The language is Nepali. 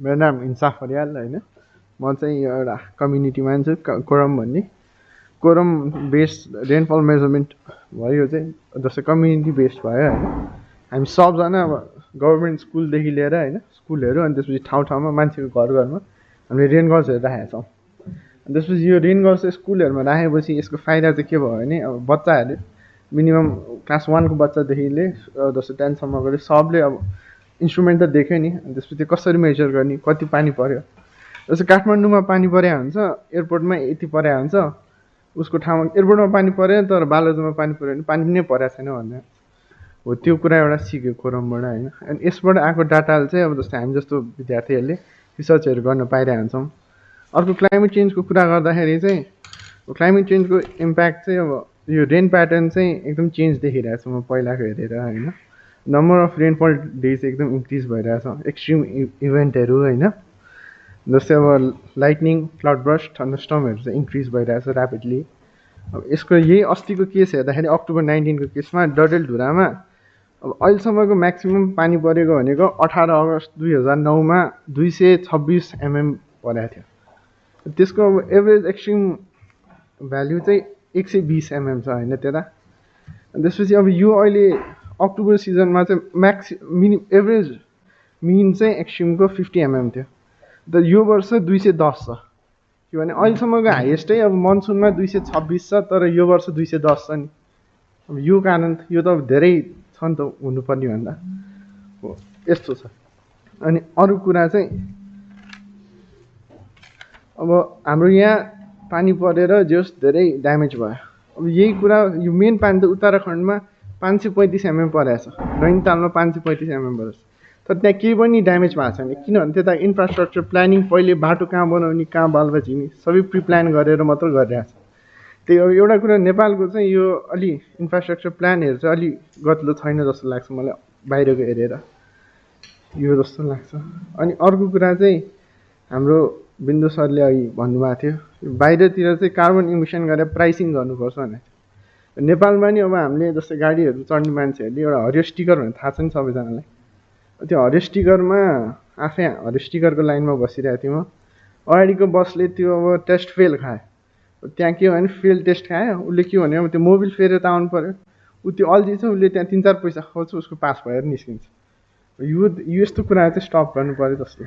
मेरो नाम इन्साफ फरियाल होइन। म चाहिँ यो एउटा कम्युनिटी मान्छु कोरम भन्ने। कोरम बेस्ड रेनफल मेजरमेन्ट भयो चाहिँ जस्तै कम्युनिटी बेस्ड भयो होइन। हामी सबजना अब गभर्मेन्ट स्कुलदेखि लिएर होइन स्कुलहरू अनि त्यसपछि ठाउँ ठाउँमा मान्छेको घर घरमा हामीले रेन गजहरू राखेका छौँ। अनि त्यसपछि यो रेन चाहिँ स्कुलहरूमा राखेपछि यसको फाइदा चाहिँ के भयो भने अब बच्चाहरूले मिनिमम क्लास वानको बच्चादेखिले जस्तो टेनसम्मकोले सबले अब इन्स्ट्रुमेन्ट त देख्यो नि अनि त्यसपछि त्यो कसरी मेजर गर्ने कति पानी पऱ्यो जस्तो काठमाडौँमा पानी परेको हुन्छ एयरपोर्टमा यति परेको हुन्छ उसको ठाउँमा एयरपोर्टमा पानी पऱ्यो तर बालजुमा पानी पऱ्यो भने पानी नै परेको छैन भन्ने। हो त्यो कुरा एउटा सिक्यो कोरमबाट होइन। अनि यसबाट आएको डाटाले चाहिँ अब जस्तो हामी जस्तो विद्यार्थीहरूले रिसर्चहरू गर्न पाइरहेको हुन्छौँ अर्को क्लाइमेट चेन्जको कुरा गर्दाखेरि चाहिँ क्लाइमेट चेन्जको इम्प्याक्ट चाहिँ अब यो रेन प्याटर्न चाहिँ एकदम चेन्ज देखिरहेको छु म पहिलाको हेरेर होइन। नम्बर अफ रेनफल डेज एकदम इन्क्रिज भइरहेछ। एक्सट्रिम इभेन्टहरू होइन? जस्तै अब लाइटनिङ क्लाउड ब्रस्ट थन्डरस्टमहरू चाहिँ इन्क्रिज भइरहेछ ऱ्यापिडली अब यसको यही अस्तिको केस हेर्दाखेरि अक्टोबर नाइन्टिनको केसमा डडेलधुरामा अब अहिलेसम्मको म्याक्सिमम् पानी परेको भनेको अठार अगस्त दुई हजार नौमा दुई सय छब्बिस एमएम परेको थियो। त्यसको अब एभरेज एक्सट्रिम भ्याल्यु चाहिँ एक सय बिस एमएम छ होइन त्यता? त्यसपछि अब यो अहिले अक्टोबर सिजनमा चाहिँ म्याक्सि मिनि एभरेज मिन चाहिँ एक्सट्रिमको फिफ्टी एमएम थियो त यो वर्ष दुई सय दस छ किनभने अहिलेसम्मको हाइएस्टै अब मनसुनमा दुई सय छब्बिस छ तर यो वर्ष दुई सय दस छ नि अब यो कारण यो त धेरै छ नि त हुनुपर्ने भन्दा। हो यस्तो छ। अनि अरू कुरा चाहिँ अब हाम्रो यहाँ पानी परेर जे होस् धेरै ड्यामेज भयो। अब यही कुरा यो मेन पानी त उत्तराखण्डमा पाँच सय पैँतिस एमएम परेको छ पाँच सय पैँतिस एमएम परेको छ तर त्यहाँ केही पनि ड्यामेज भएको छैन। किनभने त्यता इन्फ्रास्ट्रक्चर प्लानिङ पहिले बाटो कहाँ बनाउने कहाँ बालुवा झिक्ने सबै प्रिप्लान गरेर मात्र गरिरहेको छ। त्यही हो एउटा कुरा नेपालको चाहिँ यो अलि इन्फ्रास्ट्रक्चर प्लानहरू चाहिँ अलि गत्लो छैन जस्तो लाग्छ मलाई बाहिरको हेरेर। यो जस्तो लाग्छ। अनि अर्को कुरा चाहिँ हाम्रो बिन्दु सरले अघि भन्नुभएको थियो बाहिरतिर चाहिँ कार्बन इमिसन गरेर प्राइसिङ गर्नुपर्छ भनेर। नेपालमा नि अब हामीले जस्तै गाडीहरू चढ्ने मान्छेहरूले एउटा हरियो स्टिकर भनेर थाहा छ नि सबैजनालाई। त्यो हरियो स्टिकरमा आफै हरियो स्टिकरको लाइनमा बसिरहेको थिएँ म। अगाडिको बसले त्यो अब टेस्ट फेल खायो। त्यहाँ के भने फेल टेस्ट खायो। उसले के भन्यो अब त्यो मोबिल फेरेर त आउनु पऱ्यो ऊ त्यो अल्झिन्छ उसले त्यहाँ तिन चार पैसा खाउँछ उसको पास भएर निस्किन्छ। यो यस्तो कुरा चाहिँ स्टप गर्नु पऱ्यो जस्तो